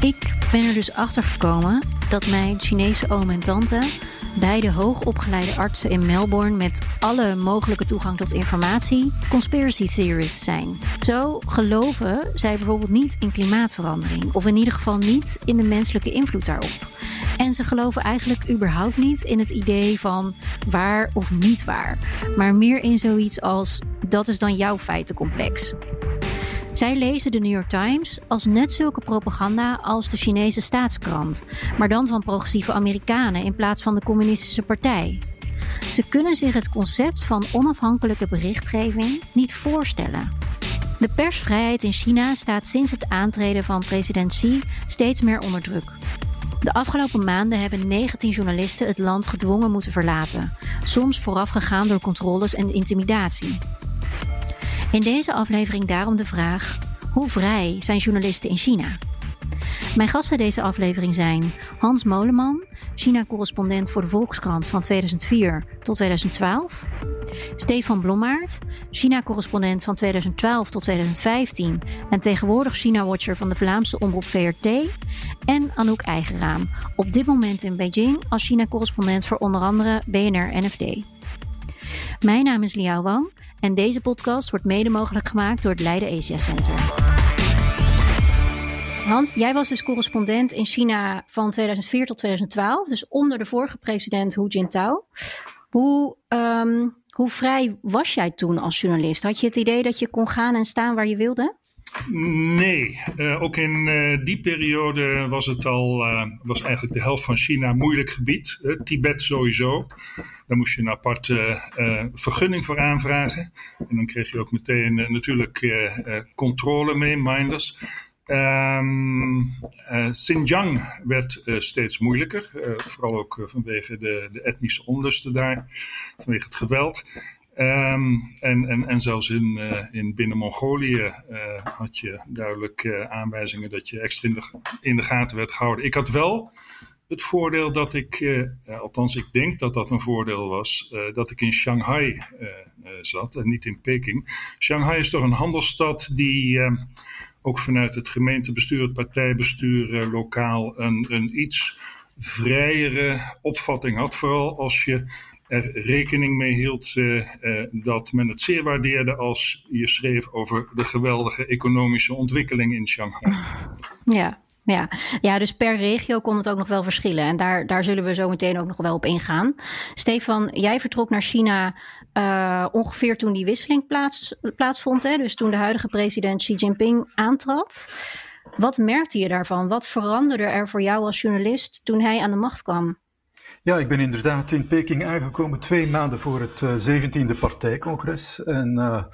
Ik ben er dus achter gekomen dat mijn Chinese oom en tante, beide hoogopgeleide artsen in Melbourne met alle mogelijke toegang tot informatie, conspiracy theorists zijn. Zo geloven zij bijvoorbeeld niet in klimaatverandering, of in ieder geval niet in de menselijke invloed daarop. En ze geloven eigenlijk überhaupt niet in het idee van waar of niet waar, maar meer in zoiets als dat is dan jouw feitencomplex. Zij lezen de New York Times als net zulke propaganda als de Chinese staatskrant, maar dan van progressieve Amerikanen in plaats van de Communistische Partij. Ze kunnen zich het concept van onafhankelijke berichtgeving niet voorstellen. De persvrijheid in China staat sinds het aantreden van president Xi steeds meer onder druk. De afgelopen maanden hebben 19 journalisten het land gedwongen moeten verlaten, soms voorafgegaan door controles en intimidatie. In deze aflevering daarom de vraag: hoe vrij zijn journalisten in China? Mijn gasten deze aflevering zijn Hans Moleman, China-correspondent voor de Volkskrant van 2004 tot 2012. Stefan Blommaert, China-correspondent van 2012 tot 2015 en tegenwoordig China-watcher van de Vlaamse omroep VRT. En Anouk Eigeraam, op dit moment in Beijing als China-correspondent voor onder andere BNR-NFD. Mijn naam is Liao Wang en deze podcast wordt mede mogelijk gemaakt door het Leiden Asia Center. Hans, jij was dus correspondent in China van 2004 tot 2012, dus onder de vorige president Hu Jintao. Hoe, um, hoe vrij was jij toen als journalist? Had je het idee dat je kon gaan en staan waar je wilde? Nee, uh, ook in uh, die periode was het al, uh, was eigenlijk de helft van China moeilijk gebied. Tibet sowieso. Daar moest je een aparte vergunning voor aanvragen. En dan kreeg je ook meteen natuurlijk controle mee, minders. Um, Xinjiang werd steeds moeilijker, vooral ook vanwege de, de etnische onlusten daar, vanwege het geweld. Um, en, en, en zelfs in, in binnen Mongolië had je duidelijk aanwijzingen dat je extra in de gaten werd gehouden. Ik had wel het voordeel dat ik, althans ik denk dat dat een voordeel was, dat ik in Shanghai zat en niet in Peking. Shanghai is toch een handelsstad die ehm, ook vanuit het gemeentebestuur, het partijbestuur lokaal een, een iets vrijere opvatting had. Vooral als je er rekening mee hield dat men het zeer waardeerde als je schreef over de geweldige economische ontwikkeling in Shanghai. Ja, ja. ja, dus per regio kon het ook nog wel verschillen. En daar, daar zullen we zo meteen ook nog wel op ingaan. Stefan, jij vertrok naar China uh, ongeveer toen die wisseling plaats, plaatsvond. Hè? Dus toen de huidige president Xi Jinping aantrad. Wat merkte je daarvan? Wat veranderde er voor jou als journalist toen hij aan de macht kwam? Ja, ik ben inderdaad in Peking aangekomen twee maanden voor het uh, 17e partijcongres. En uh,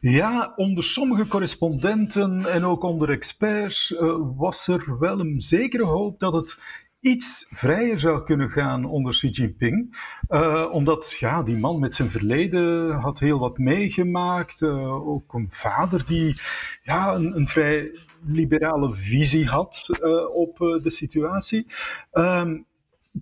ja, onder sommige correspondenten en ook onder experts uh, was er wel een zekere hoop dat het iets vrijer zou kunnen gaan onder Xi Jinping. Omdat ja, die man met zijn verleden had heel wat meegemaakt. Uh, ook een vader die ja, een, een vrij liberale visie had op de situatie. Um,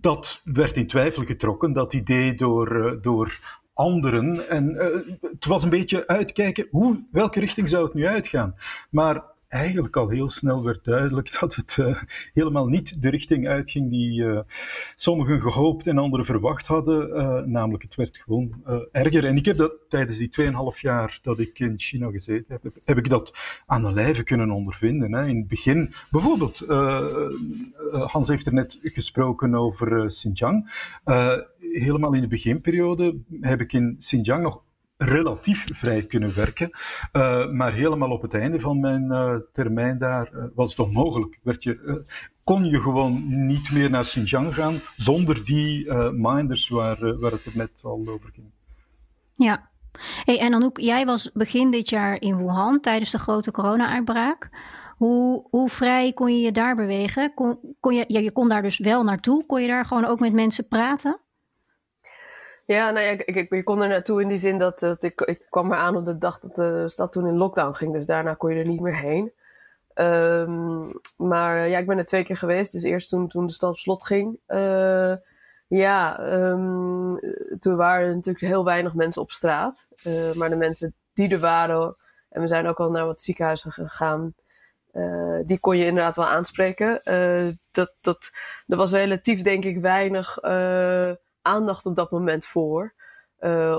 dat werd in twijfel getrokken, dat idee door, uh, door anderen. En uh, het was een beetje uitkijken, hoe, welke richting zou het nu uitgaan? Maar eigenlijk al heel snel werd duidelijk dat het uh, helemaal niet de richting uitging die uh, sommigen gehoopt en anderen verwacht hadden. Uh, namelijk, het werd gewoon erger. En ik heb dat tijdens die 2,5 jaar dat ik in China gezeten heb, heb, heb ik dat aan de lijve kunnen ondervinden. Hè. In het begin, bijvoorbeeld, Hans heeft er net gesproken over Xinjiang. helemaal in de beginperiode heb ik in Xinjiang nog relatief vrij kunnen werken. Uh, maar helemaal op het einde van mijn uh, termijn daar uh, was het onmogelijk. Werd je, kon je gewoon niet meer naar Xinjiang gaan zonder die minders waar, het er net al over ging. Ja, hey, en Anouk, jij was begin dit jaar in Wuhan tijdens de grote corona-uitbraak. Hoe, hoe vrij kon je je daar bewegen? Kon, kon je, ja, je kon daar dus wel naartoe. Kon je daar gewoon ook met mensen praten? Ja, nou ja, ik, ik, kon er naartoe in die zin dat, dat ik, ik kwam er aan op de dag dat de stad toen in lockdown ging. Dus daarna kon je er niet meer heen. Um, maar ja, ik ben er twee keer geweest. Dus eerst toen, toen de stad op slot ging. Uh, ja, um, toen waren er natuurlijk heel weinig mensen op straat. Uh, maar de mensen die er waren, en we zijn ook al naar wat ziekenhuizen gegaan, uh, die kon je inderdaad wel aanspreken. Dat, dat, er was relatief, denk ik, weinig aandacht op dat moment voor.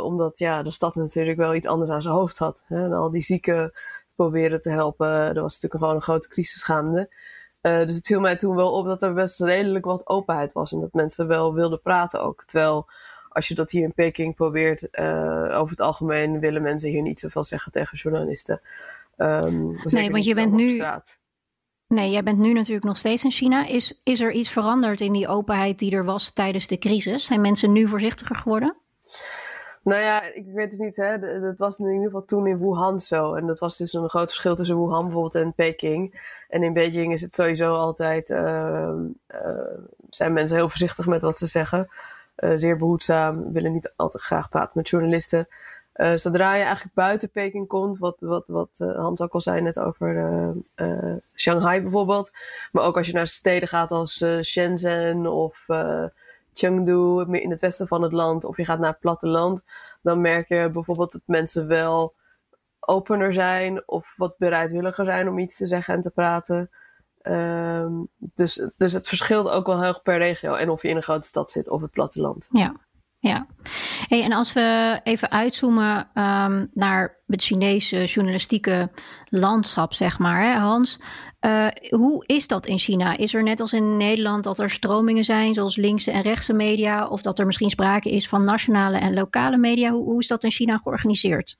omdat ja, de stad natuurlijk wel iets anders aan zijn hoofd had. Hè? En al die zieken proberen te helpen. Er was natuurlijk gewoon een grote crisis gaande. Uh, dus het viel mij toen wel op dat er best redelijk wat openheid was en dat mensen wel wilden praten ook. Terwijl als je dat hier in Peking probeert, uh, over het algemeen willen mensen hier niet zoveel zeggen tegen journalisten. Um, nee, want je bent nu. Nee, jij bent nu natuurlijk nog steeds in China. Is, is er iets veranderd in die openheid die er was tijdens de crisis? Zijn mensen nu voorzichtiger geworden? Nou ja, ik weet het niet. Hè. Dat was in ieder geval toen in Wuhan zo. En dat was dus een groot verschil tussen Wuhan bijvoorbeeld en Peking. En in Beijing is het sowieso altijd, uh, uh, zijn mensen heel voorzichtig met wat ze zeggen. Uh, zeer behoedzaam, willen niet altijd graag praten met journalisten. Zodra je eigenlijk buiten Peking komt, wat, wat, wat Hans ook al zei net over Shanghai bijvoorbeeld. Maar ook als je naar steden gaat als Shenzhen of Chengdu, in het westen van het land, of je gaat naar het platteland, dan merk je bijvoorbeeld dat mensen wel opener zijn of wat bereidwilliger zijn om iets te zeggen en te praten. Um, dus, dus het verschilt ook wel heel erg per regio en of je in een grote stad zit of het platteland. Ja, ja. Hey, en als we even uitzoomen um, naar het Chinese journalistieke landschap, zeg maar, hè, Hans. Uh, hoe is dat in China? Is er net als in Nederland dat er stromingen zijn, zoals linkse en rechtse media, of dat er misschien sprake is van nationale en lokale media? Hoe, hoe is dat in China georganiseerd?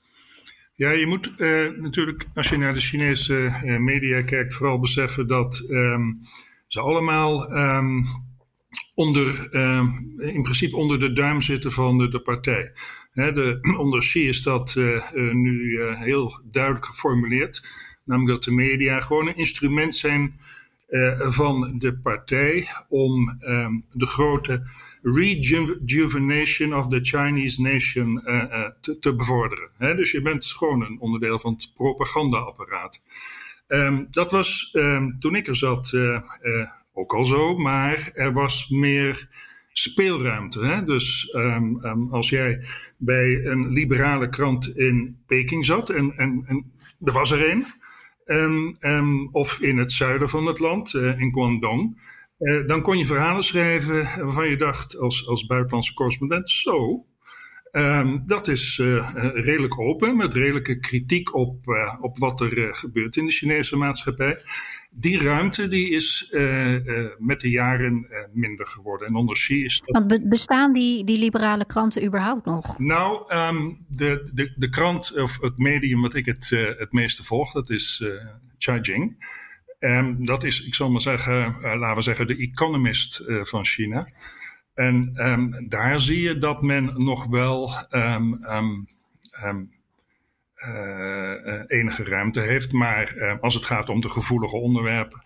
Ja, je moet uh, natuurlijk, als je naar de Chinese uh, media kijkt, vooral beseffen dat um, ze allemaal um, onder, um, in principe onder de duim zitten van de, de partij. De, onder Xi is dat nu heel duidelijk geformuleerd. Namelijk dat de media gewoon een instrument zijn van de partij om um, de grote rejuvenation of the Chinese nation te, te, bevorderen. Dus je bent gewoon een onderdeel van het propagandaapparaat. Um, dat was toen ik er zat ook al zo, maar er was meer speelruimte. Hè? Dus um, um, als jij bij een liberale krant in Peking zat, en, en, en er was er een, um, of in het zuiden van het land, uh, in Guangdong. Uh, dan kon je verhalen schrijven waarvan je dacht als, als buitenlandse correspondent, zo, dat is uh, redelijk open, met redelijke kritiek op, op wat er gebeurt in de Chinese maatschappij die ruimte die is uh, uh, met de jaren uh, minder geworden. En onder Xi is dat... Want bestaan die, die liberale kranten überhaupt nog? Nou, um, de, de, de krant of het medium wat ik het, het meeste volg, dat is Caijing. Um, dat is, ik zal maar zeggen, laten we zeggen, de economist van China. En um, daar zie je dat men nog wel enige ruimte heeft. Maar uh, als het gaat om de gevoelige onderwerpen,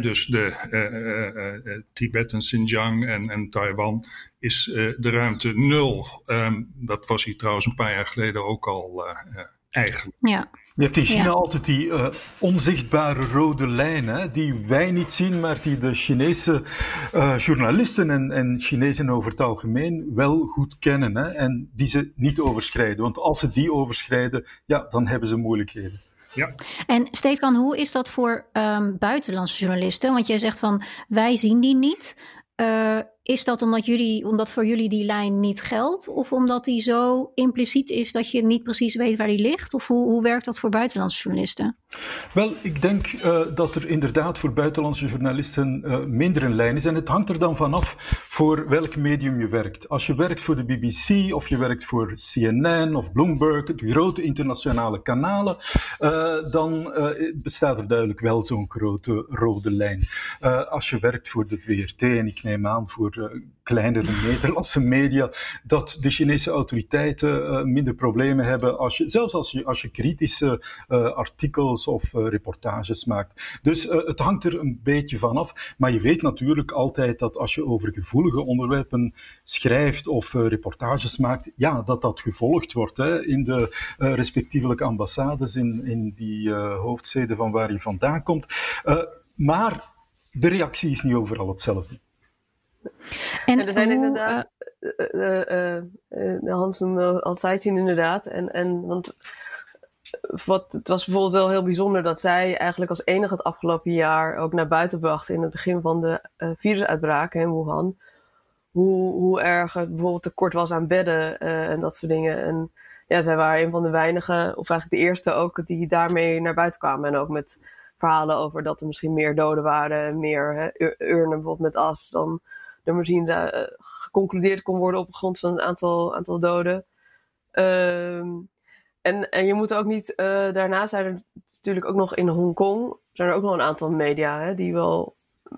dus de Tibet en Xinjiang en, en Taiwan, is de ruimte nul. Um, dat was hier trouwens een paar jaar geleden ook al eigenlijk. Ja. Je hebt in China altijd die uh, onzichtbare rode lijnen, die wij niet zien, maar die de Chinese uh, journalisten en, en Chinezen over het algemeen wel goed kennen hè, en die ze niet overschrijden. Want als ze die overschrijden, ja, dan hebben ze moeilijkheden. Ja. En Stefan, hoe is dat voor um, buitenlandse journalisten? Want jij zegt van wij zien die niet. Uh, is dat omdat, jullie, omdat voor jullie die lijn niet geldt? Of omdat die zo impliciet is dat je niet precies weet waar die ligt? Of hoe, hoe werkt dat voor buitenlandse journalisten? Wel, ik denk uh, dat er inderdaad voor buitenlandse journalisten uh, minder een lijn is. En het hangt er dan vanaf voor welk medium je werkt. Als je werkt voor de BBC of je werkt voor CNN of Bloomberg, de grote internationale kanalen, uh, dan bestaat er duidelijk wel zo'n grote rode lijn. als je werkt voor de VRT en ik neem aan voor uh, kleinere Nederlandse media, dat de Chinese autoriteiten uh, minder problemen hebben, als je, zelfs als je, als je kritische uh, artikels of reportages maakt. Dus het hangt er een beetje vanaf. Maar je weet natuurlijk altijd dat als je over gevoelige onderwerpen schrijft of reportages maakt, ja, dat dat gevolgd wordt hè, in de respectievelijke ambassades in, in die hoofdsteden van waar je vandaan komt. maar de reactie is niet overal hetzelfde. En, er zijn inderdaad, uh, uh, Hans noemde al zien inderdaad. En, en, want wat, het was bijvoorbeeld wel heel bijzonder dat zij eigenlijk als enige het afgelopen jaar ook naar buiten bracht in het begin van de uh, virusuitbraak in Wuhan. Hoe, hoe erg het bijvoorbeeld tekort was aan bedden uh, en dat soort dingen. En ja, zij waren een van de weinigen, of eigenlijk de eerste ook, die daarmee naar buiten kwamen. En ook met verhalen over dat er misschien meer doden waren, meer hè, urnen bijvoorbeeld met as dan misschien uh, geconcludeerd kon worden op grond van een aantal, aantal doden. Um, en, en je moet ook niet, uh, daarnaast zijn er natuurlijk ook nog in Hongkong, zijn er ook nog een aantal media hè, die wel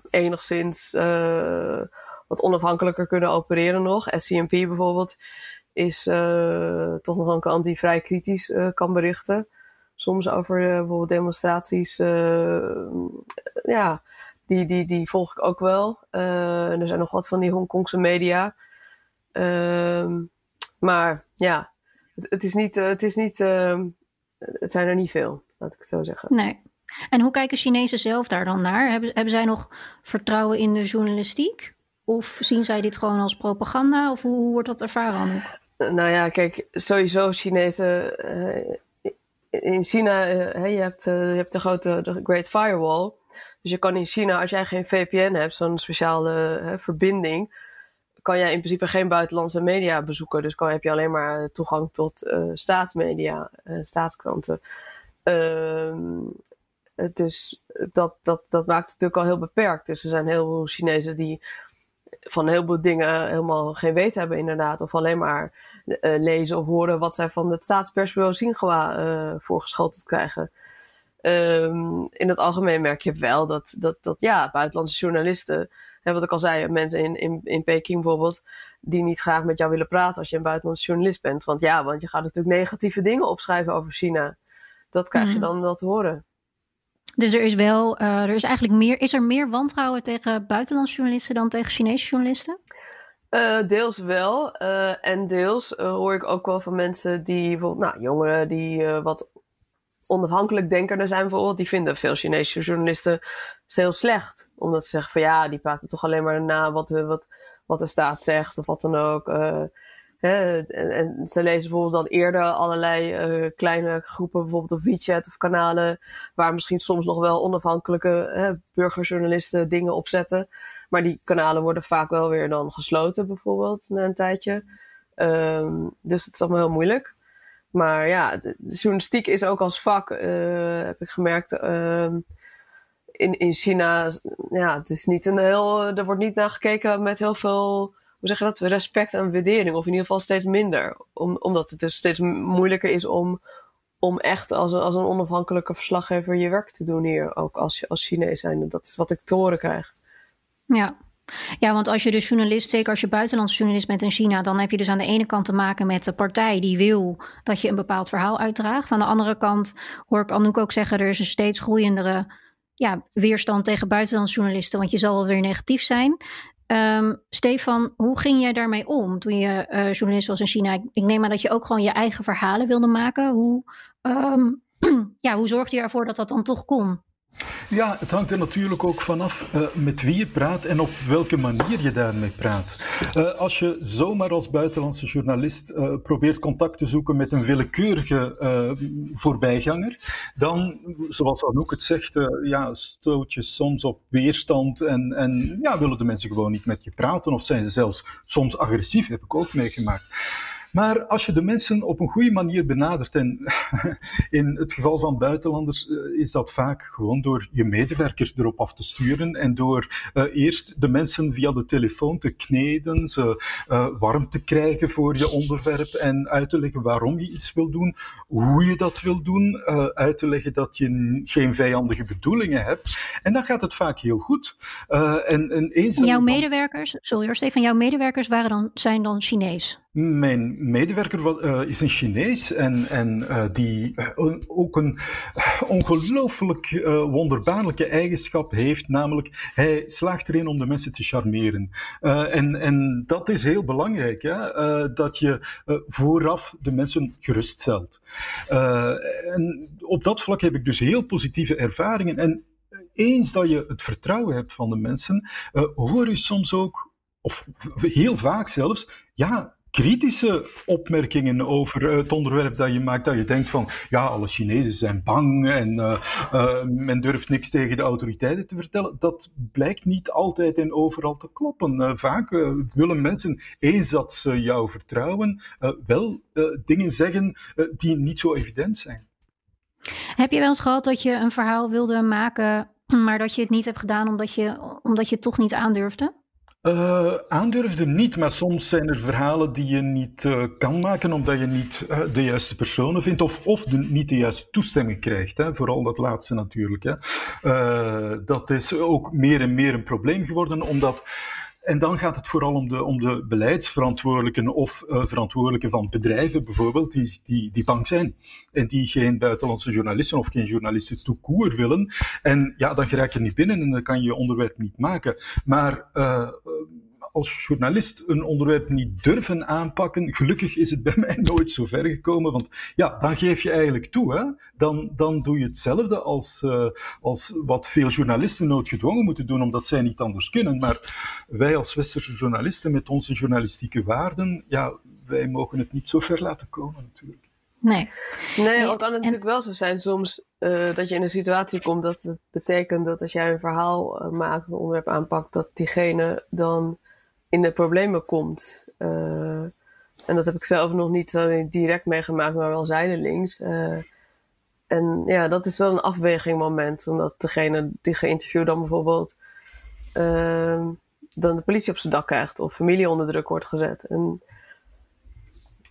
enigszins uh, wat onafhankelijker kunnen opereren nog. SCMP bijvoorbeeld is toch nog een kant die vrij kritisch kan berichten. Soms over bijvoorbeeld demonstraties. ja, die, die, die volg ik ook wel. En er zijn nog wat van die Hongkongse media. Uh, maar ja, het, het, is niet, het is niet, uh, het zijn er niet veel, laat ik het zo zeggen. Nee. En hoe kijken Chinezen zelf daar dan naar? Hebben, hebben zij nog vertrouwen in de journalistiek? Of zien zij dit gewoon als propaganda? Of hoe, hoe wordt dat ervaren ook? Nou ja, kijk, sowieso Chinezen. Uh, in China, uh, je, hebt, uh, je hebt de grote de Great Firewall. Dus je kan in China, als jij geen VPN hebt, zo'n speciale hè, verbinding, kan jij in principe geen buitenlandse media bezoeken. Dus kan, heb je alleen maar toegang tot uh, staatsmedia, uh, staatskranten. Uh, dus dat, dat, dat maakt het natuurlijk al heel beperkt. Dus er zijn heel veel Chinezen die van heel veel dingen helemaal geen weet hebben, inderdaad. Of alleen maar lezen of horen wat zij van het staatspersbureau Xinhua voorgeschoteld krijgen. Um, in het algemeen merk je wel dat, dat, dat ja, buitenlandse journalisten, hè, wat ik al zei, mensen in, in, in Peking bijvoorbeeld, die niet graag met jou willen praten als je een buitenlandse journalist bent. Want ja, want je gaat natuurlijk negatieve dingen opschrijven over China. Dat krijg je mhm. dan wel te horen. Dus er is wel, uh, er is eigenlijk meer, is er meer wantrouwen tegen buitenlandse journalisten dan tegen Chinese journalisten? Uh, deels wel. Uh, en deels hoor ik ook wel van mensen die bijvoorbeeld, nou, jongeren die wat onafhankelijk denker er zijn bijvoorbeeld, die vinden veel Chinese journalisten heel slecht. Omdat ze zeggen van ja, die praten toch alleen maar na wat wat, wat de staat zegt of wat dan ook. Uh, hè, en, ze lezen bijvoorbeeld dan eerder allerlei uh, kleine groepen, bijvoorbeeld op WeChat of kanalen, waar misschien soms nog wel onafhankelijke hè, burgerjournalisten dingen op zetten. Maar die kanalen worden vaak wel weer dan gesloten, bijvoorbeeld, na een tijdje. Um, dus het is allemaal heel moeilijk. Maar ja, journalistiek is ook als vak, uh, heb ik gemerkt, uh, in, in China, ja, het is niet een heel, er wordt niet naar gekeken met heel veel, hoe zeg je dat, respect en waardering. Of in ieder geval steeds minder. Om, omdat het dus steeds moeilijker is om, om echt als een, als een onafhankelijke verslaggever je werk te doen hier. Ook als, als Chinees zijn. Dat is wat ik te horen krijg. Ja, ja, want als je dus journalist, zeker als je buitenlandse journalist bent in China, dan heb je dus aan de ene kant te maken met de partij die wil dat je een bepaald verhaal uitdraagt. Aan de andere kant hoor ik Anouk ook zeggen, er is een steeds groeiendere ja, weerstand tegen buitenlandse journalisten, want je zal wel weer negatief zijn. Um, Stefan, hoe ging jij daarmee om toen je uh, journalist was in China? Ik, neem aan dat je ook gewoon je eigen verhalen wilde maken. Hoe, um, ja, hoe zorgde je ervoor dat dat dan toch kon? Ja, het hangt er natuurlijk ook vanaf uh, met wie je praat en op welke manier je daarmee praat. Uh, als je zomaar als buitenlandse journalist uh, probeert contact te zoeken met een willekeurige voorbijganger, dan, zoals Anouk het zegt, ja, stoot je soms op weerstand en, en ja, willen de mensen gewoon niet met je praten of zijn ze zelfs soms agressief, heb ik ook meegemaakt. Maar als je de mensen op een goede manier benadert, en in het geval van buitenlanders eh, is dat vaak gewoon door je medewerkers erop af te sturen en door uh, eerst de mensen via de telefoon te kneden, ze uh, warm te krijgen voor je onderwerp en uit te leggen waarom je iets wil doen, hoe je dat wil doen, uh, uit te leggen dat je geen vijandige bedoelingen hebt. En dan gaat het vaak heel goed. en, en eens jouw medewerkers, sorry Stefan, jouw medewerkers waren dan, zijn dan Chinees? Mijn medewerker uh, is een Chinees en, en uh, die uh, ook een ongelooflijk wonderbaarlijke eigenschap heeft, namelijk hij slaagt erin om de mensen te charmeren. en, en dat is heel belangrijk, hè? dat je vooraf de mensen geruststelt. en op dat vlak heb ik dus heel positieve ervaringen. En eens dat je het vertrouwen hebt van de mensen, hoor je soms ook, of heel vaak zelfs, ja, kritische opmerkingen over het onderwerp dat je maakt, dat je denkt van, ja, alle Chinezen zijn bang en uh, uh, men durft niks tegen de autoriteiten te vertellen. Dat blijkt niet altijd en overal te kloppen. Vaak willen mensen, eens dat ze jou vertrouwen, wel dingen zeggen die niet zo evident zijn. Heb je wel eens gehad dat je een verhaal wilde maken, maar dat je het niet hebt gedaan omdat je, omdat je het toch niet aandurfde? Uh, aandurfde niet, maar soms zijn er verhalen die je niet uh, kan maken omdat je niet uh, de juiste personen vindt of, of niet de juiste toestemming krijgt. Hè. Vooral dat laatste natuurlijk. Hè. dat is ook meer en meer een probleem geworden, omdat en dan gaat het vooral om de, om de beleidsverantwoordelijken of uh, verantwoordelijken van bedrijven bijvoorbeeld, die, die, die bang zijn en die geen buitenlandse journalisten of geen journalisten toekoer willen. En ja, dan geraak je niet binnen en dan kan je je onderwerp niet maken. Maar uh, als journalist een onderwerp niet durven aanpakken, gelukkig is het bij mij nooit zo ver gekomen, want ja, dan geef je eigenlijk toe. Hè? Dan, dan doe je hetzelfde als, uh, als wat veel journalisten noodgedwongen moeten doen, omdat zij niet anders kunnen. Maar wij als westerse journalisten met onze journalistieke waarden, ja, wij mogen het niet zo ver laten komen natuurlijk. Nee. Nee, al kan het natuurlijk wel zo zijn soms uh, dat je in een situatie komt dat het betekent dat als jij een verhaal uh, maakt, een onderwerp aanpakt, dat diegene dan in de problemen komt. Uh, en dat heb ik zelf nog niet zo direct meegemaakt, maar wel zijdelings. Uh, en ja, dat is wel een afwegingmoment, omdat degene die geïnterviewd dan bijvoorbeeld uh, dan de politie op zijn dak krijgt of familie onder druk wordt gezet. En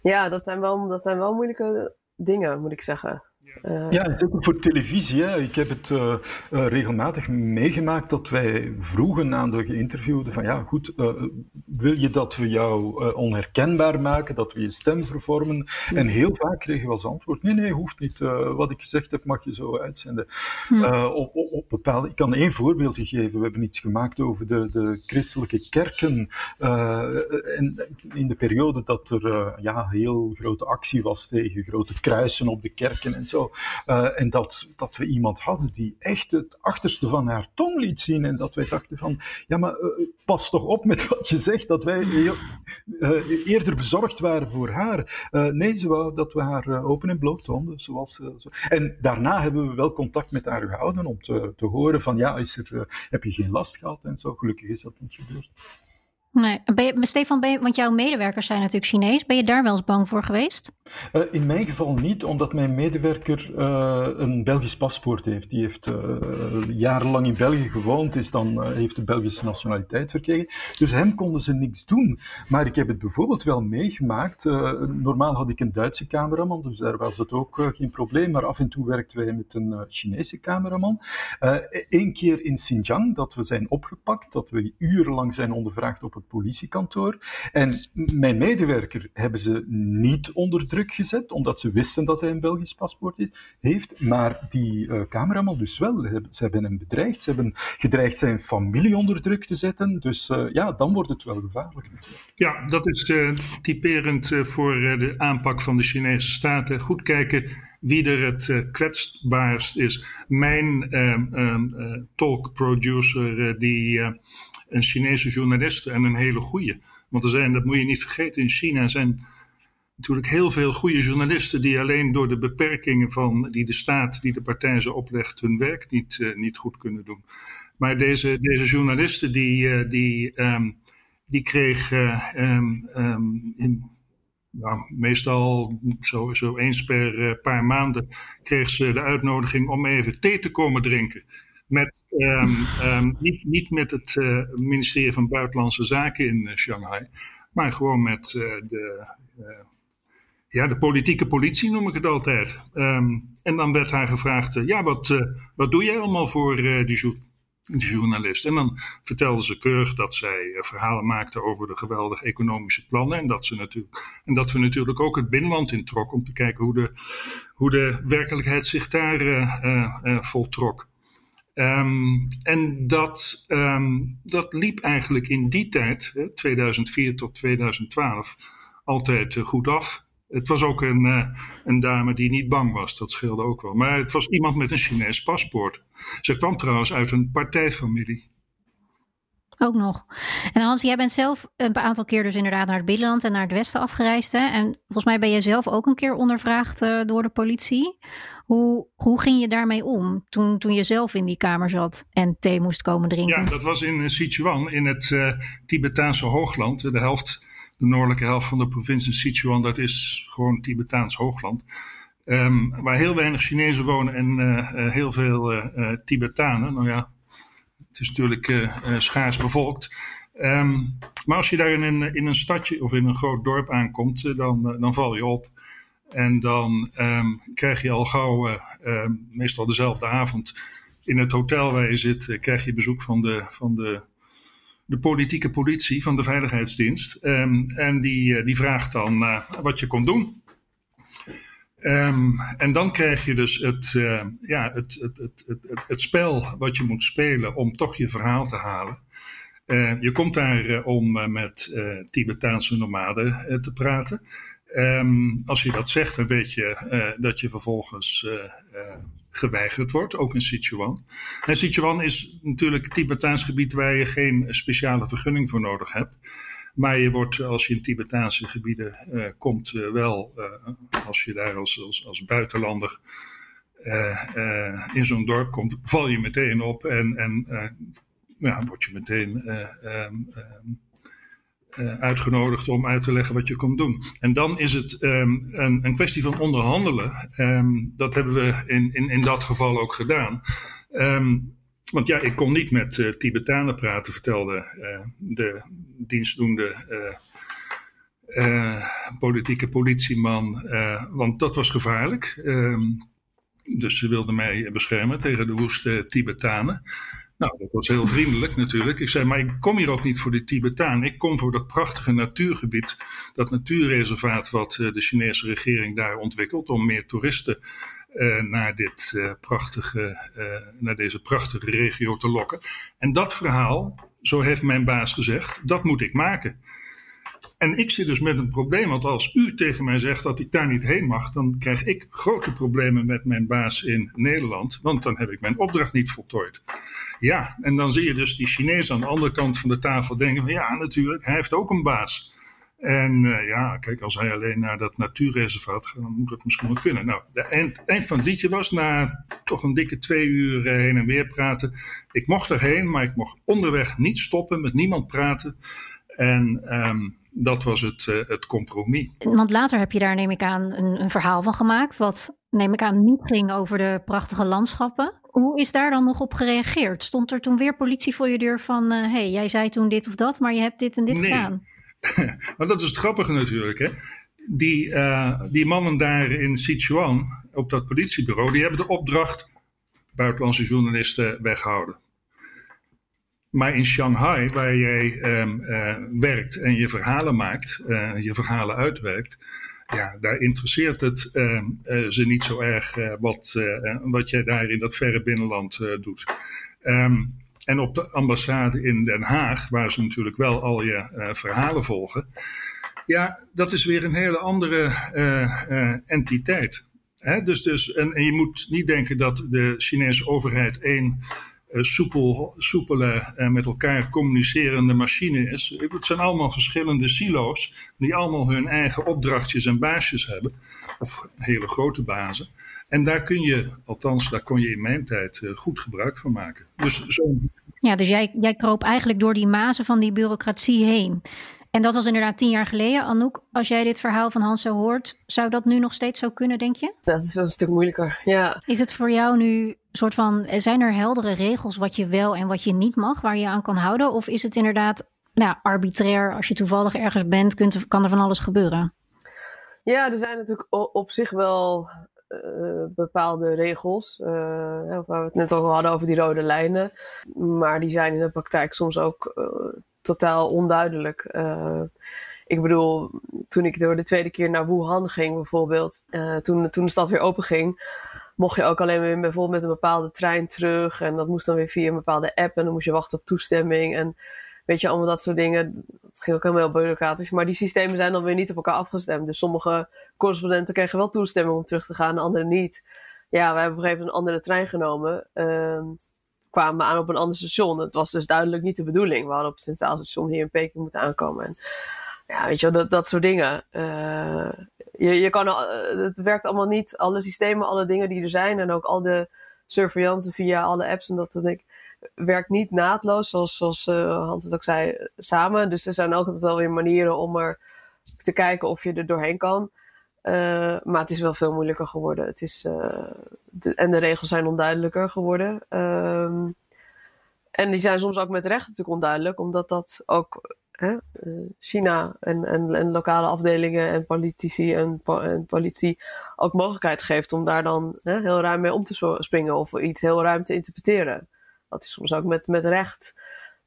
ja, dat zijn wel, dat zijn wel moeilijke dingen, moet ik zeggen. Uh, ja, zeker voor televisie. Hè. Ik heb het uh, uh, regelmatig meegemaakt dat wij vroegen aan de geïnterviewden van ja, goed, wil je dat we jou onherkenbaar maken, dat we je stem vervormen? En heel vaak kregen we als antwoord, nee, nee, hoeft niet. wat ik gezegd heb, mag je zo uitzenden. Hm. Op, op, op, bepaalde, ik kan één voorbeeldje geven. We hebben iets gemaakt over de, de christelijke kerken en, in de periode dat er ja, heel grote actie was tegen grote kruisen op de kerken en zo. Uh, en dat, dat we iemand hadden die echt het achterste van haar tong liet zien. En dat wij dachten van, ja maar uh, pas toch op met wat je zegt. Dat wij uh, eerder bezorgd waren voor haar. nee, ze dat we haar open en bloot tonden. Zoals, zo. En daarna hebben we wel contact met haar gehouden om te, te horen van, ja, is er, heb je geen last gehad en zo. Gelukkig is dat niet gebeurd. Nee. Stefan, ben want jouw medewerkers zijn natuurlijk Chinees. Ben je daar wel eens bang voor geweest? Uh, in mijn geval niet, omdat mijn medewerker uh, een Belgisch paspoort heeft. Die heeft uh, jarenlang in België gewoond, is dan, heeft de Belgische nationaliteit verkregen. Dus hem konden ze niks doen. Maar ik heb het bijvoorbeeld wel meegemaakt. normaal had ik een Duitse cameraman, dus daar was het ook geen probleem. Maar af en toe werkten wij met een Chinese cameraman. Eén keer in Xinjiang, dat we zijn opgepakt, dat we urenlang zijn ondervraagd op politiekantoor. En mijn medewerker hebben ze niet onder druk gezet, omdat ze wisten dat hij een Belgisch paspoort heeft. Maar die uh, cameraman dus wel. Ze hebben hem bedreigd. Ze hebben gedreigd zijn familie onder druk te zetten. Dus uh, ja, dan wordt het wel gevaarlijk. Ja, dat is uh, typerend voor de aanpak van de Chinese staten. Goed kijken wie er het kwetsbaarst is. Mijn uh, talk-producer, die een Chinese journalist en een hele goede. Want er zijn, dat moet je niet vergeten, in China zijn natuurlijk heel veel goede journalisten die alleen door de beperkingen van die de staat, die de partij ze oplegt, hun werk niet, uh, niet goed kunnen doen. Maar deze, deze journalisten die, uh, die, um, die kreeg uh, um, um, in, nou, meestal zo, zo eens per paar maanden kreeg ze de uitnodiging om even thee te komen drinken. Met, niet, niet met het ministerie van Buitenlandse Zaken in Shanghai, maar gewoon met de ja, de politieke politie noem ik het altijd. Um, en dan werd haar gevraagd, ja, wat, wat doe jij allemaal voor die, journalist? En dan vertelde ze keurig dat zij verhalen maakte over de geweldige economische plannen. En dat, ze natuurlijk, en dat we natuurlijk ook het binnenland introk om te kijken hoe de, hoe de werkelijkheid zich daar voltrok. Um, en dat, um, dat liep eigenlijk in die tijd, 2004 tot 2012, altijd goed af. Het was ook een, uh, een dame die niet bang was, dat scheelde ook wel. Maar het was iemand met een Chinees paspoort. Ze kwam trouwens uit een partijfamilie. Ook nog. En Hans, jij bent zelf een aantal keer dus inderdaad naar het binnenland en naar het westen afgereisd. Hè? En volgens mij ben je zelf ook een keer ondervraagd uh, door de politie. Hoe, hoe ging je daarmee om toen, toen je zelf in die kamer zat en thee moest komen drinken? Ja, dat was in Sichuan, in het uh, Tibetaanse hoogland. De helft de noordelijke helft van de provincie Sichuan, dat is gewoon Tibetaans hoogland. Um, waar heel weinig Chinezen wonen en uh, heel veel uh, Tibetanen. Nou ja, het is natuurlijk schaars bevolkt. Um, maar als je daar in een, in een stadje of in een groot dorp aankomt, dan, dan val je op. En dan um, krijg je al gauw, meestal dezelfde avond, in het hotel waar je zit, krijg je bezoek van de, van de de politieke politie van de Veiligheidsdienst. Um, en die, eh, die vraagt dan wat je kon doen. En dan krijg je dus het, ja, het, het, het, het, spel wat je moet spelen om toch je verhaal te halen. Je komt daar om met Tibetaanse nomaden te praten. Um, als je dat zegt, dan weet je dat je vervolgens geweigerd wordt, ook in Sichuan. En Sichuan is natuurlijk Tibetaans gebied waar je geen speciale vergunning voor nodig hebt. Maar je wordt, als je in Tibetaanse gebieden komt, wel, als je daar als, als, buitenlander in zo'n dorp komt, val je meteen op en, en ja, word je meteen um, uh, uitgenodigd om uit te leggen wat je komt doen. En dan is het um, een, een, kwestie van onderhandelen. Um, dat hebben we in, in, in dat geval ook gedaan. Um, want ja, ik kon niet met uh, Tibetanen praten, vertelde uh, de dienstdoende politieke politieman. want dat was gevaarlijk. dus ze wilden mij beschermen tegen de woeste Tibetanen. Nou, dat was heel vriendelijk natuurlijk. Ik zei, maar ik kom hier ook niet voor de Tibetaan. Ik kom voor dat prachtige natuurgebied, dat natuurreservaat wat uh, de Chinese regering daar ontwikkelt om meer toeristen uh, naar, dit, uh, prachtige, naar deze prachtige regio te lokken. En dat verhaal, zo heeft mijn baas gezegd, dat moet ik maken. En ik zit dus met een probleem, want als u tegen mij zegt dat ik daar niet heen mag, dan krijg ik grote problemen met mijn baas in Nederland, want dan heb ik mijn opdracht niet voltooid. Ja, en dan zie je dus die Chinees aan de andere kant van de tafel denken van ja, natuurlijk, hij heeft ook een baas. En uh, ja, kijk, als hij alleen naar dat natuurreservaat gaat, dan moet dat misschien wel kunnen. Nou, het eind, eind, van het liedje was na toch een dikke twee uur heen en weer praten. Ik mocht erheen, maar ik mocht onderweg niet stoppen, met niemand praten. En um, dat was het, uh, het compromis. Want later heb je daar, neem ik aan, een, een verhaal van gemaakt. Wat, neem ik aan, niet ging over de prachtige landschappen. Hoe is daar dan nog op gereageerd? Stond er toen weer politie voor je deur van... hé, uh, hey, jij zei toen dit of dat, maar je hebt dit en dit nee. gedaan? maar dat is het grappige natuurlijk, hè. Die, uh, die mannen daar in Sichuan, op dat politiebureau... die hebben de opdracht buitenlandse journalisten weghouden. Maar in Shanghai, waar jij um, uh, werkt en je verhalen maakt, uh, je verhalen uitwerkt, ja, daar interesseert het uh, uh, ze niet zo erg wat, wat jij daar in dat verre binnenland doet. Um, en op de ambassade in Den Haag, waar ze natuurlijk wel al je verhalen volgen, ja, dat is weer een hele andere entiteit. dus, dus, en, en, je moet niet denken dat de Chinese overheid één soepel, soepele, met elkaar communicerende machine is. Het zijn allemaal verschillende silo's die allemaal hun eigen opdrachtjes en baasjes hebben. Of hele grote bazen. En daar kun je, althans daar kon je in mijn tijd uh, goed gebruik van maken. Dus zo... Ja, dus jij, jij kroop eigenlijk door die mazen van die bureaucratie heen. En dat was inderdaad tien jaar geleden. Anouk, als jij dit verhaal van Hans zo hoort, zou dat nu nog steeds zo kunnen, denk je? Dat is wel een stuk moeilijker, ja. Is het voor jou nu soort van, zijn er heldere regels wat je wel en wat je niet mag, waar je aan kan houden? Of is het inderdaad nou, arbitrair, als je toevallig ergens bent, kunt, kan er van alles gebeuren? Ja, er zijn natuurlijk op zich wel uh, bepaalde regels. Uh, waar we het net al hadden over die rode lijnen. Maar die zijn in de praktijk soms ook uh, totaal onduidelijk. ik bedoel, toen ik door de tweede keer naar Wuhan ging bijvoorbeeld, toen, toen de stad weer open ging, mocht je ook alleen weer bijvoorbeeld met een bepaalde trein terug. En dat moest dan weer via een bepaalde app. En dan moest je wachten op toestemming. En weet je, allemaal dat soort dingen. Dat ging ook helemaal bureaucratisch. Maar die systemen zijn dan weer niet op elkaar afgestemd. Dus sommige correspondenten kregen wel toestemming om terug te gaan, de anderen niet. Ja, we hebben op een gegeven moment een andere trein genomen. Uh, kwamen aan op een ander station. Het was dus duidelijk niet de bedoeling. We hadden op het Centraal Station hier in Peking moeten aankomen. En ja, weet je wel, dat, dat soort dingen. Uh, je, je kan, uh, het werkt allemaal niet. Alle systemen, alle dingen die er zijn en ook al de surveillance via alle apps en dat soort dingen werkt niet naadloos, zoals, zoals uh, Hans het ook zei, samen. Dus er zijn ook altijd wel weer manieren om er te kijken of je er doorheen kan. Uh, maar het is wel veel moeilijker geworden. Het is, uh, de, en de regels zijn onduidelijker geworden. Um, en die zijn soms ook met recht natuurlijk onduidelijk, omdat dat ook hè, China en, en, en, lokale afdelingen en politici en, en, politie ook mogelijkheid geeft om daar dan hè, heel ruim mee om te springen of iets heel ruim te interpreteren dat is soms ook met, met recht,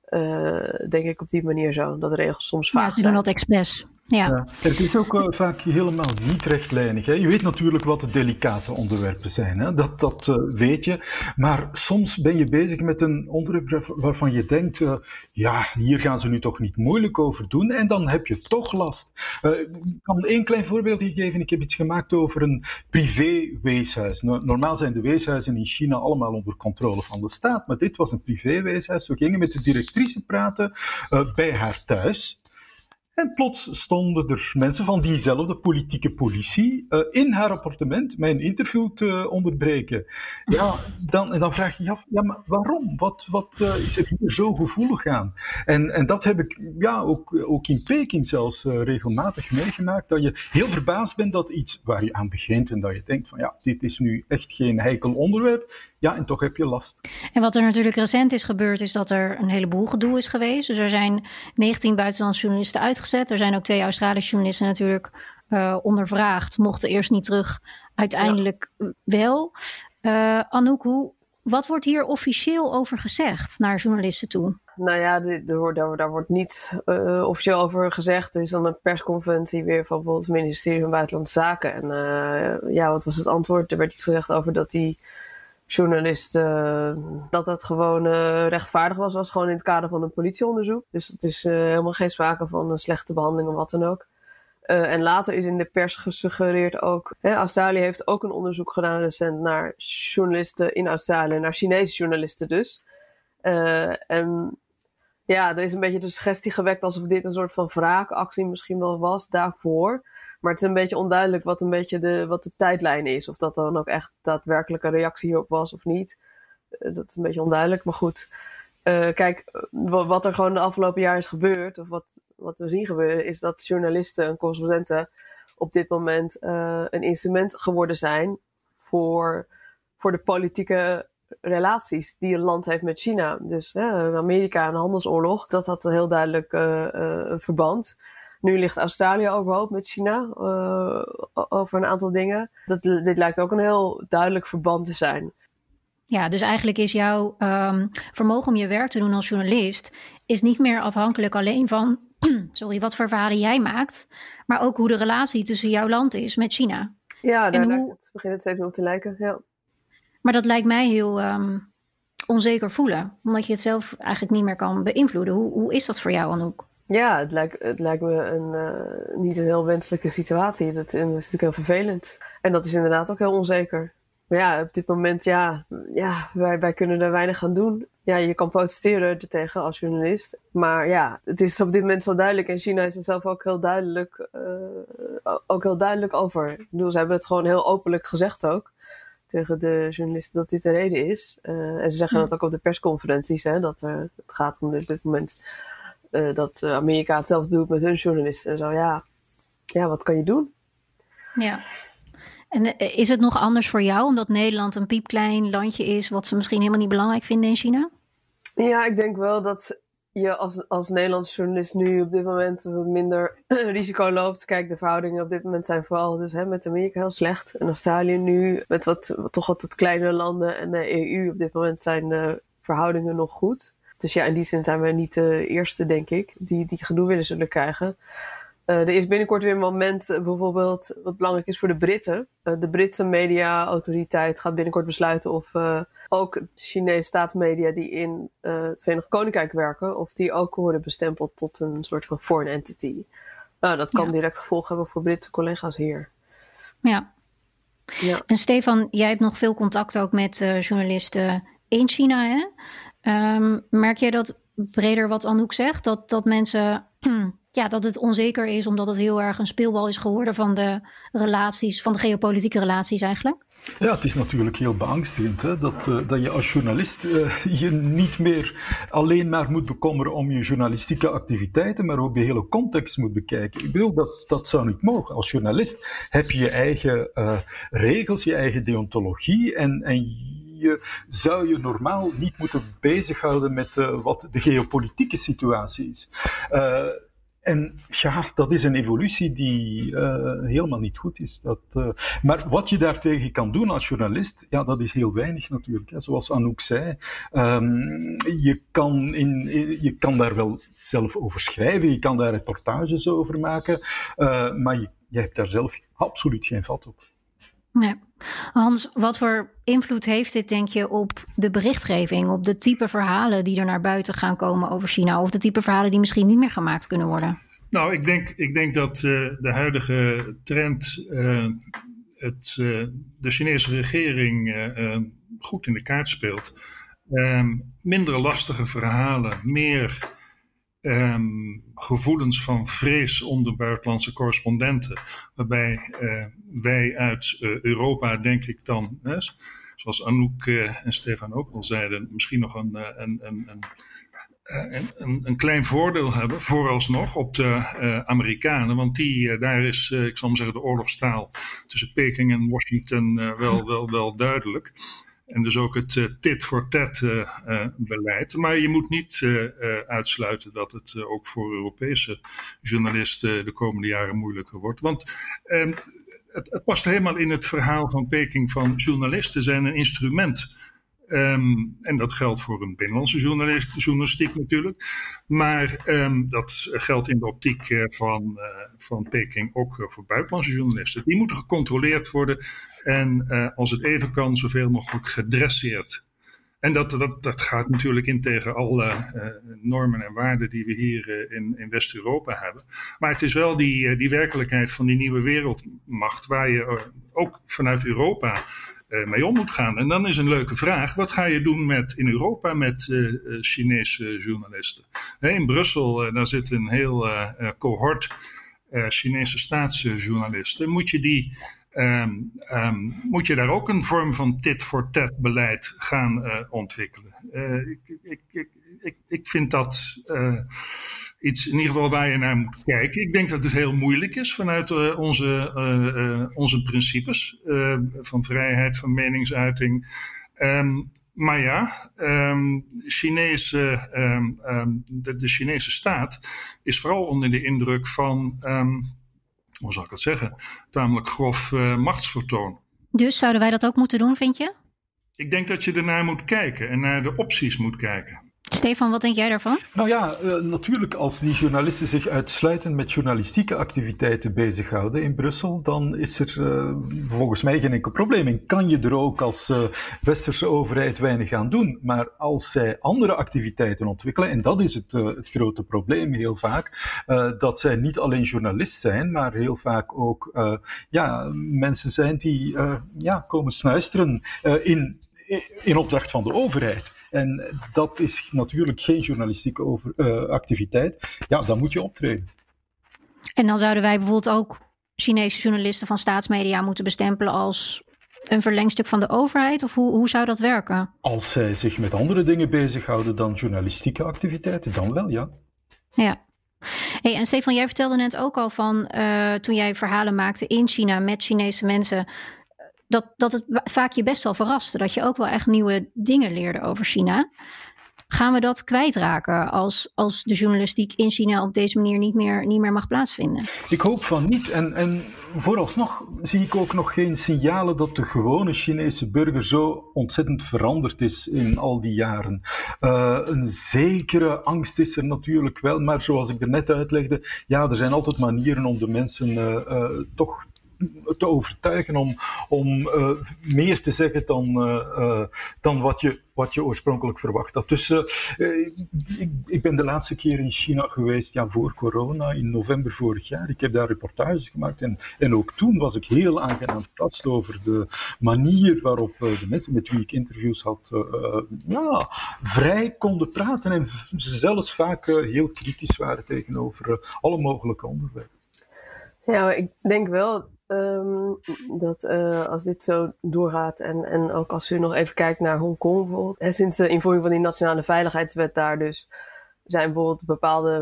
uh, denk ik op die manier zo. Dat de regels soms vaak ja, zijn. Ja, doen dat expres. Ja. ja. Het is ook uh, vaak helemaal niet rechtlijnig. Hè. Je weet natuurlijk wat de delicate onderwerpen zijn. Hè. Dat, dat uh, weet je. Maar soms ben je bezig met een onderwerp waarvan je denkt: uh, ja, hier gaan ze nu toch niet moeilijk over doen. En dan heb je toch last. ik kan één klein voorbeeldje geven. Ik heb iets gemaakt over een privé-weeshuis. normaal zijn de weeshuizen in China allemaal onder controle van de staat. Maar dit was een privé-weeshuis. We gingen met de directrice praten bij haar thuis. En plots stonden er mensen van diezelfde politieke politie uh, in haar appartement mijn interview te onderbreken. Ja, dan, en dan vraag je je af, ja, maar waarom? Wat, wat uh, is er hier zo gevoelig aan? En, en dat heb ik ja, ook, ook in Peking zelfs uh, regelmatig meegemaakt, dat je heel verbaasd bent dat iets waar je aan begint en dat je denkt van ja, dit is nu echt geen heikel onderwerp, ja, en toch heb je last. En wat er natuurlijk recent is gebeurd, is dat er een heleboel gedoe is geweest. Dus er zijn 19 buitenlandse journalisten uitgezet. Er zijn ook twee Australische journalisten natuurlijk uh, ondervraagd. Mochten eerst niet terug, uiteindelijk wel. Uh, Anouk, hoe, wat wordt hier officieel over gezegd naar journalisten toe? Nou ja, daar, daar, daar wordt niet uh, officieel over gezegd. Er is dan een persconferentie weer van bijvoorbeeld het ministerie van Buitenlandse Zaken. En uh, ja, wat was het antwoord? Er werd iets gezegd over dat die journalist uh, dat het gewoon uh, rechtvaardig was, was gewoon in het kader van een politieonderzoek. Dus het is uh, helemaal geen sprake van een slechte behandeling of wat dan ook. en later is in de pers gesuggereerd ook. Hè, Australië heeft ook een onderzoek gedaan recent naar journalisten in Australië, naar Chinese journalisten dus. en ja, er is een beetje de suggestie gewekt alsof dit een soort van wraakactie misschien wel was daarvoor. Maar het is een beetje onduidelijk wat een beetje de, wat de tijdlijn is. Of dat dan ook echt daadwerkelijk een reactie hierop was of niet. Uh, dat is een beetje onduidelijk, maar goed. Uh, kijk, wat er gewoon de afgelopen jaar is gebeurd, of wat, wat we zien gebeuren, is dat journalisten en correspondenten op dit moment uh, een instrument geworden zijn voor, voor de politieke relaties die een land heeft met China. Dus Amerika en handelsoorlog, dat had een heel duidelijk verband. Nu ligt Australië overhoop met China uh, over een aantal dingen. Dat, dit lijkt ook een heel duidelijk verband te zijn. Ja, dus eigenlijk is jouw um, vermogen om je werk te doen als journalist... is niet meer afhankelijk alleen van sorry, wat voor verhalen jij maakt... maar ook hoe de relatie tussen jouw land is met China. Ja, daar hoe... het, begint het steeds meer op te lijken, ja. Maar dat lijkt mij heel um, onzeker voelen. Omdat je het zelf eigenlijk niet meer kan beïnvloeden. Hoe, hoe is dat voor jou, Anouk? Ja, het lijkt, het lijkt me een, uh, niet een heel wenselijke situatie. Dat, en dat is natuurlijk heel vervelend. En dat is inderdaad ook heel onzeker. Maar ja, op dit moment, ja, ja wij, wij kunnen er weinig aan doen. Ja, je kan protesteren er tegen als journalist. Maar ja, het is op dit moment zo duidelijk. En China is er zelf ook heel duidelijk, uh, ook heel duidelijk over. Ik bedoel, ze hebben het gewoon heel openlijk gezegd ook. Tegen de journalisten dat dit de reden is. Uh, en ze zeggen dat ook op de persconferenties. Hè, dat het gaat om op dit moment dat Amerika hetzelfde doet met hun journalisten. En zo, ja, ja, wat kan je doen? Ja. En eh, is het nog anders voor jou, omdat Nederland een piepklein landje is, wat ze misschien helemaal niet belangrijk vinden in China? Ja, ik denk wel dat je als, als Nederlandse journalist nu op dit moment wat minder risico loopt. Kijk, de verhoudingen op dit moment zijn vooral dus, hè, met Amerika heel slecht. En Australië nu met wat, toch wat, wat kleinere landen en de EU op dit moment zijn de verhoudingen nog goed. Dus ja, in die zin zijn we niet de eerste, denk ik, die, die gedoe willen zullen krijgen. Uh, er is binnenkort weer een moment, uh, bijvoorbeeld, wat belangrijk is voor de Britten. Uh, de Britse mediaautoriteit gaat binnenkort besluiten of ook Chinese staatsmedia die in het Verenigd Koninkrijk werken, of die ook worden bestempeld tot een soort van foreign entity. Nou, dat kan ja. direct gevolgen hebben voor Britse collega's hier. Ja. ja. En Stefan, jij hebt nog veel contact ook met journalisten in China, hè? Um, merk jij dat breder wat Anouk zegt, dat, dat mensen ja, dat het onzeker is omdat het heel erg een speelbal is geworden van de relaties, van de geopolitieke relaties eigenlijk? Ja, het is natuurlijk heel beangstigend hè? Dat, uh, dat je als journalist uh, je niet meer alleen maar moet bekommeren om je journalistieke activiteiten, maar ook de hele context moet bekijken. Ik bedoel, dat, dat zou niet mogen. Als journalist heb je je eigen uh, regels, je eigen deontologie en, en je zou je normaal niet moeten bezighouden met wat de geopolitieke situatie is. En ja, dat is een evolutie die uh, helemaal niet goed is. Dat, maar wat je daartegen kan doen als journalist, ja, dat is heel weinig natuurlijk. Hè. Zoals Anouk zei, um, je, kan je kan daar wel zelf over schrijven, je kan daar reportages over maken, maar je, je hebt daar zelf absoluut geen vat op. Hans, wat voor invloed heeft dit, denk je, op de berichtgeving, op de type verhalen die er naar buiten gaan komen over China, of de type verhalen die misschien niet meer gemaakt kunnen worden? Nou, ik denk, ik denk dat uh, de huidige trend uh, het, uh, de Chinese regering goed in de kaart speelt. Um, minder lastige verhalen, meer um, gevoelens van vrees onder buitenlandse correspondenten. Waarbij uh, wij uit uh, Europa, denk ik dan, hè, zoals Anouk uh, en Stefan ook al zeiden, misschien nog een, een, een, een een, een, klein voordeel hebben, vooralsnog, op de Amerikanen. Want die, daar is, ik zal maar zeggen, de oorlogstaal tussen Peking en Washington wel, wel, wel duidelijk. En dus ook het uh, tit voor tat uh, uh, beleid. Maar je moet niet uitsluiten dat het ook voor Europese journalisten de komende jaren moeilijker wordt. Want ehm, het, het, past helemaal in het verhaal van Peking van journalisten zijn een instrument. Um, en dat geldt voor een binnenlandse journalistiek natuurlijk. Maar um, dat geldt in de optiek van, van Peking ook voor buitenlandse journalisten. Die moeten gecontroleerd worden en als het even kan, zoveel mogelijk gedresseerd. En dat, dat, dat gaat natuurlijk in tegen alle normen en waarden die we hier in, in West-Europa hebben. Maar het is wel die, die werkelijkheid van die nieuwe wereldmacht waar je ook vanuit Europa mee om moet gaan. En dan is een leuke vraag: wat ga je doen met, in Europa met Chinese journalisten? in Brussel, daar zit een heel cohort Chinese staatsjournalisten. Moet je die Um, um, moet je daar ook een vorm van tit-for-tat beleid gaan ontwikkelen. Ik, ik, ik, ik, vind dat iets in ieder geval waar je naar moet kijken. Ik denk dat het heel moeilijk is vanuit onze, onze principes van vrijheid van meningsuiting. Um, maar ja, Chinese, de, de, Chinese staat is vooral onder de indruk van hoe zal ik dat zeggen, tamelijk grof machtsvertoon. Dus zouden wij dat ook moeten doen, vind je? Ik denk dat je ernaar moet kijken en naar de opties moet kijken. Stefan, wat denk jij daarvan? Nou ja, uh, natuurlijk als die journalisten zich uitsluitend met journalistieke activiteiten bezighouden in Brussel, dan is er uh, volgens mij geen enkel probleem. En kan je er ook als uh, westerse overheid weinig aan doen. Maar als zij andere activiteiten ontwikkelen, en dat is het, het grote probleem heel vaak, dat zij niet alleen journalist zijn, maar heel vaak ook ja, mensen zijn die ja, komen snuisteren in, in opdracht van de overheid. En dat is natuurlijk geen journalistieke over, uh, activiteit. Ja, dan moet je optreden. En dan zouden wij bijvoorbeeld ook Chinese journalisten van staatsmedia moeten bestempelen als een verlengstuk van de overheid? Of hoe, hoe zou dat werken? Als zij zich met andere dingen bezighouden dan journalistieke activiteiten, dan wel, ja. Ja. Hey, en Stefan, jij vertelde net ook al van uh, toen jij verhalen maakte in China met Chinese mensen, dat, dat het vaak je best wel verraste. Dat je ook wel echt nieuwe dingen leerde over China. Gaan we dat kwijtraken als, als de journalistiek in China op deze manier niet meer, niet meer mag plaatsvinden? Ik hoop van niet. En, en vooralsnog zie ik ook nog geen signalen dat de gewone Chinese burger zo ontzettend veranderd is in al die jaren. Uh, een zekere angst is er natuurlijk wel, maar zoals ik er net uitlegde, ja, er zijn altijd manieren om de mensen uh, uh, toch te overtuigen om, om uh, meer te zeggen dan, uh, uh, dan wat, je, wat je oorspronkelijk verwacht had. Dus ik, ik, ben de laatste keer in China geweest, ja, voor corona, in november vorig jaar. Ik heb daar reportages gemaakt en, en ook toen was ik heel aangenaam verrast over de manier waarop de mensen met wie ik interviews had, ja, vrij konden praten en zelfs vaak heel kritisch waren tegenover alle mogelijke onderwerpen. Ja, ik denk wel Um, dat uh, als dit zo doorgaat en, en ook als u nog even kijkt naar Hongkong bijvoorbeeld. En sinds de invoering van die nationale veiligheidswet daar dus zijn bijvoorbeeld bepaalde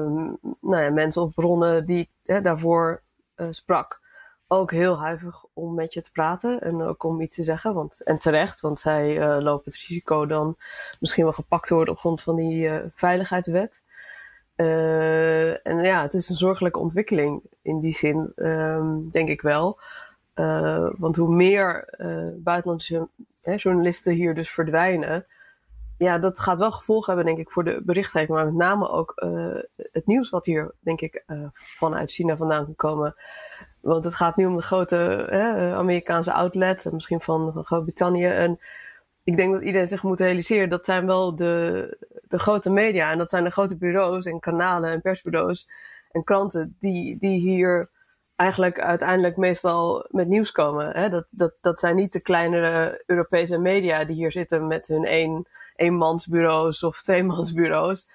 nou ja, mensen of bronnen die ik hè, daarvoor uh, sprak ook heel huiverig om met je te praten en ook om iets te zeggen. Want, en terecht, want zij uh, lopen het risico dan misschien wel gepakt te worden op grond van die veiligheidswet. Uh, en ja, het is een zorgelijke ontwikkeling in die zin, um, denk ik wel. Uh, want hoe meer uh, buitenlandse journalisten hier dus verdwijnen, ja, dat gaat wel gevolgen hebben, denk ik, voor de berichtgeving, maar met name ook het nieuws wat hier, denk ik, vanuit China vandaan kan komen. Want het gaat nu om de grote Amerikaanse outlets, misschien van, van Groot-Brittannië. En ik denk dat iedereen zich moet realiseren, dat zijn wel de, de grote media. En dat zijn de grote bureaus en kanalen en persbureaus en kranten die, die hier eigenlijk uiteindelijk meestal met nieuws komen. Hè? Dat, dat, dat zijn niet de kleinere Europese media die hier zitten met hun één, eenmansbureaus of tweemansbureaus.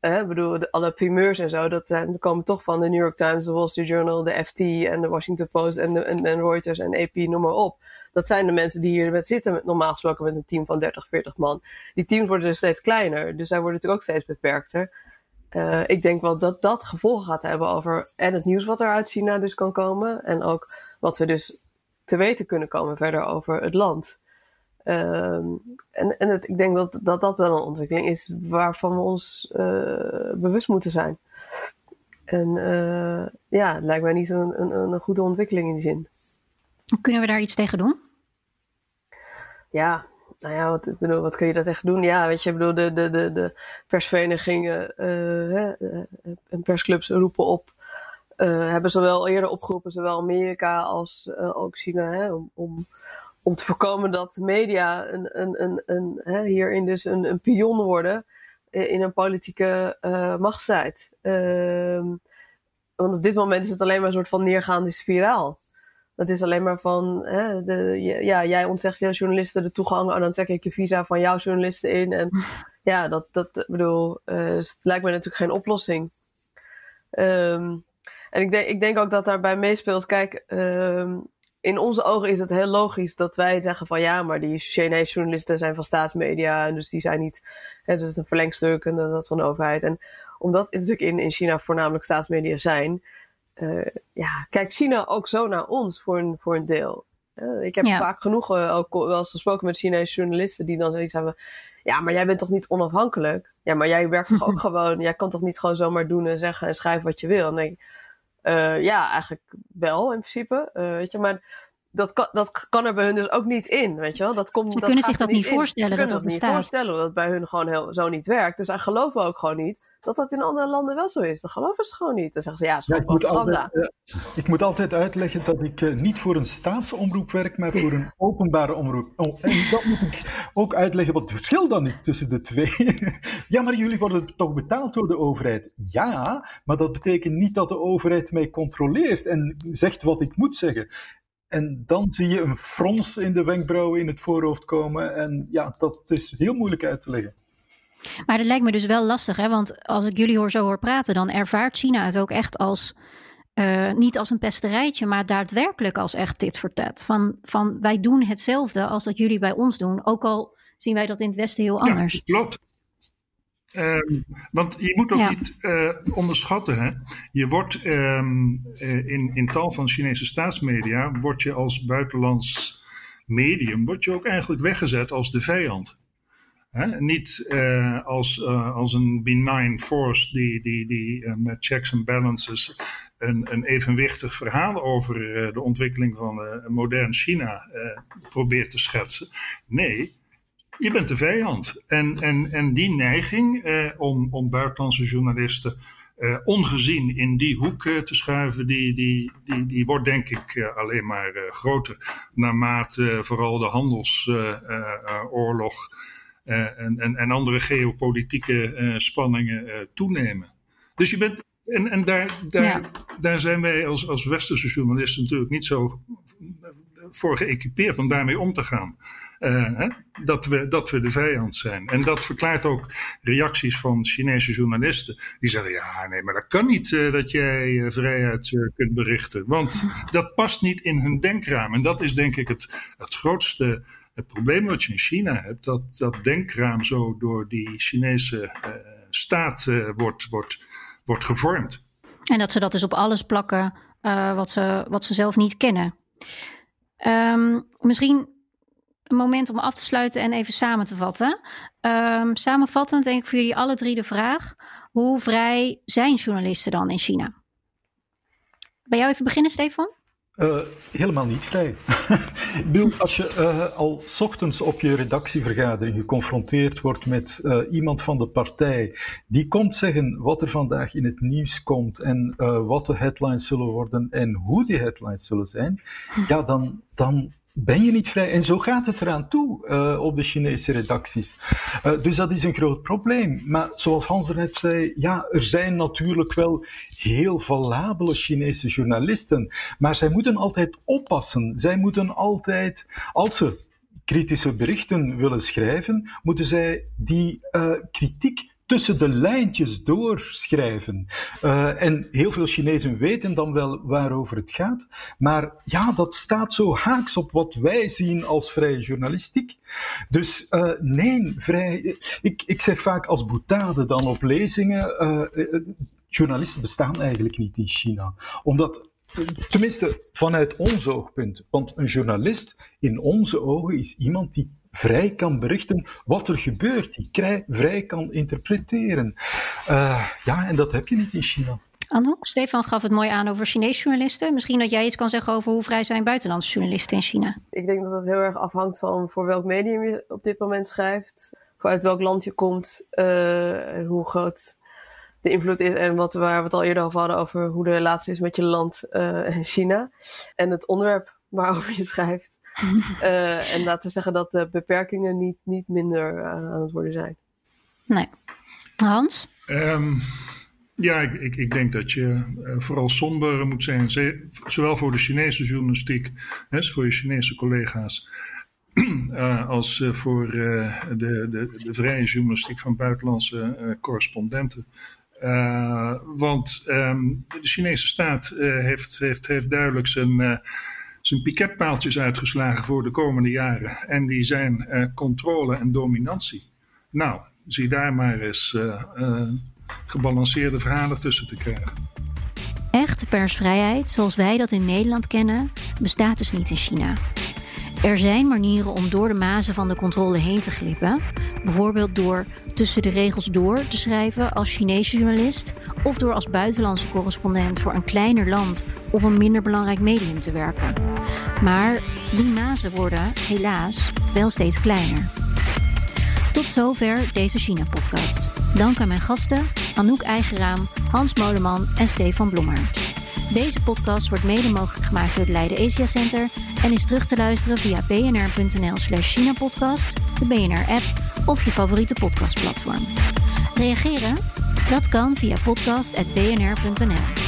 Ik bedoel, alle primeurs en zo, dat, zijn, komen toch van de New York Times, de Wall Street Journal, de FT en de Washington Post en, de, en, en Reuters en AP, noem maar op dat zijn de mensen die hier met zitten, met, normaal gesproken met een team van 30, 40 man. Die teams worden dus steeds kleiner, dus zij worden natuurlijk ook steeds beperkter. Uh, ik denk wel dat dat gevolgen gaat hebben over en het nieuws wat er uit China dus kan komen. En ook wat we dus te weten kunnen komen verder over het land. Um, en en het, ik denk dat, dat dat wel een ontwikkeling is waarvan we ons uh, bewust moeten zijn. En uh, ja, het lijkt mij niet een, een, een goede ontwikkeling in die zin. Kunnen we daar iets tegen doen? Ja, nou ja, wat, wat kun je daar tegen doen? Ja, weet je, ik bedoel, de, de, de, de persverenigingen uh, en persclubs roepen op. Uh, hebben zowel eerder opgeroepen, zowel Amerika als ook China, hè, om, om, om te voorkomen dat media een, een, een, een, hè, hierin dus een, een pion worden in een politieke machtsstrijd. Uh, want op dit moment is het alleen maar een soort van neergaande spiraal. Dat is alleen maar van, hè, de, ja, jij ontzegt jouw journalisten de toegang en dan trek ik je visa van jouw journalisten in. En ja, dat, dat bedoel, uh, het lijkt me natuurlijk geen oplossing. Um, en ik denk, ik denk ook dat daarbij meespeelt, kijk, um, in onze ogen is het heel logisch dat wij zeggen van ja, maar die Chinese journalisten zijn van staatsmedia en dus die zijn niet, hè, dus het is een verlengstuk en dat van de overheid. En omdat natuurlijk in, in China voornamelijk staatsmedia zijn, uh, ja, kijkt China ook zo naar ons voor een, voor een deel. Uh, ik heb ja. vaak genoeg uh, ook wel eens gesproken met Chinese journalisten die dan zoiets hebben. Ja, maar jij bent toch niet onafhankelijk? Ja, maar jij werkt toch ook gewoon. Jij kan toch niet gewoon zomaar doen en zeggen en schrijven wat je wil? En denk ik, ja, eigenlijk wel in principe. weet je, maar dat kan, dat kan er bij hun dus ook niet in, weet je wel. Dat komt, Ze dat kunnen zich dat niet in. voorstellen Ze dat kunnen dat niet bestaat. voorstellen dat het bij hun gewoon heel, zo niet werkt. Dus zij geloven ook gewoon niet dat dat in andere landen wel zo is. Dat geloven ze gewoon niet. Dan zeggen ze, ja, het is Ja, gewoon ik, moet altijd, eh, ik moet altijd uitleggen dat ik eh, niet voor een staatsomroep werk, maar voor een openbare omroep. Oh, en dat moet ik ook uitleggen wat het verschil dan is tussen de twee. ja, maar jullie worden toch betaald door de overheid? Ja, maar dat betekent niet dat de overheid mij controleert en zegt wat ik moet zeggen. En dan zie je een frons in de wenkbrauwen in het voorhoofd komen. En ja, dat is heel moeilijk uit te leggen. Maar dat lijkt me dus wel lastig, hè? want als ik jullie hoor zo hoor praten, dan ervaart China het ook echt als, eh, niet als een pesterijtje, maar daadwerkelijk als echt dit voor. Van, van wij doen hetzelfde als dat jullie bij ons doen, ook al zien wij dat in het Westen heel anders. Ja, klopt. Ehm, want je moet ook Ja. niet eh, onderschatten. Hè? Je wordt ehm, eh, in, in tal van Chinese staatsmedia, word je als buitenlands medium, word je ook eigenlijk weggezet als de vijand. Hè? Niet eh, als, als een benign force die, die, die met checks en balances een, een evenwichtig verhaal over de ontwikkeling van modern China probeert te schetsen. Nee, je bent de vijand. En, en, en die neiging eh, om, om buitenlandse journalisten eh, ongezien in die hoek eh, te schuiven, die, die, die, die wordt denk ik alleen maar groter. Naarmate vooral de handelsoorlog en, en, en andere geopolitieke spanningen toenemen. Dus je bent. En, en daar, daar, Ja. daar zijn wij als, als westerse journalisten natuurlijk niet zo voor geëquipeerd om daarmee om te gaan. Eh? Dat, we, dat we de vijand zijn. En dat verklaart ook reacties van Chinese journalisten. Die zeggen: Ja, nee, maar dat kan niet eh, dat jij eh, vrijheid kunt berichten. Want dat past niet in hun denkraam. En dat is denk ik het, het grootste het probleem wat je in China hebt. Dat dat denkraam zo door die Chinese staat wordt, wordt, wordt gevormd. En dat ze dat dus op alles plakken wat, ze, wat ze zelf niet kennen. Ehm, misschien een moment om af te sluiten en even samen te vatten. Ehm, samenvattend denk ik voor jullie alle drie de vraag: hoe vrij zijn journalisten dan in China? Bij jou even beginnen, Stefan? Eh, helemaal niet vrij. Als je eh, al ochtends op je redactievergadering geconfronteerd wordt met eh, iemand van de partij, die komt zeggen wat er vandaag in het nieuws komt en wat de headlines zullen worden en hoe die headlines zullen zijn, ja, dan, dan ben je niet vrij. En zo gaat het eraan toe eh, op de Chinese redacties. Eh, dus dat is een groot probleem. Maar zoals Hans er net zei, ja, er zijn natuurlijk wel heel valabele Chinese journalisten. Maar zij moeten altijd oppassen. Zij moeten altijd, als ze kritische berichten willen schrijven, moeten zij die eh, kritiek tussen de lijntjes doorschrijven. Uh, en heel veel Chinezen weten dan wel waarover het gaat. Maar ja, dat staat zo haaks op wat wij zien als vrije journalistiek. Dus uh, nee, vrij. Ik, ik zeg vaak als boetade dan op lezingen. Uh, journalisten bestaan eigenlijk niet in China. Omdat Tenminste, vanuit ons oogpunt. Want een journalist, in onze ogen, is iemand die vrij kan berichten wat er gebeurt, die vrij kan interpreteren. Uh, ja, en dat heb je niet in China. Anu, Stefan gaf het mooi aan over Chinese journalisten. Misschien dat jij iets kan zeggen over hoe vrij zijn buitenlandse journalisten in China. Ik denk dat dat heel erg afhangt van voor welk medium je op dit moment schrijft. Uit welk land je komt uh, en hoe groot de invloed is. En wat, waar we het al eerder over hadden over hoe de relatie is met je land uh, en China. En het onderwerp waarover je schrijft. Uh, en laten we zeggen dat de beperkingen niet, niet minder uh, aan het worden zijn. Nee. Hans? Um, ja, ik, ik, ik, denk dat je uh, vooral somber moet zijn. Zowel voor de Chinese journalistiek, hè, voor je Chinese collega's. Uh, als uh, voor uh, de, de, de vrije journalistiek van buitenlandse correspondenten. want um, de Chinese staat heeft, heeft, heeft duidelijk zijn zijn piketpaaltjes uitgeslagen voor de komende jaren. En die zijn uh, controle en dominantie. Nou, zie daar maar eens uh, uh, gebalanceerde verhalen tussen te krijgen. Echte persvrijheid, zoals wij dat in Nederland kennen, bestaat dus niet in China. Er zijn manieren om door de mazen van de controle heen te glippen. Bijvoorbeeld door tussen de regels door te schrijven als Chinese journalist. Of door als buitenlandse correspondent voor een kleiner land of een minder belangrijk medium te werken. Maar die mazen worden, helaas, wel steeds kleiner. Tot zover deze China-podcast. Dank aan mijn gasten Anouk Eigeraam, Hans Moleman en Stefan Blommaert. Deze podcast wordt mede mogelijk gemaakt door het Leiden Asia Center en is terug te luisteren via bnr.nl slash Chinapodcast, de BNR-app of je favoriete podcastplatform. Reageren? Dat kan via podcast.bnr.nl.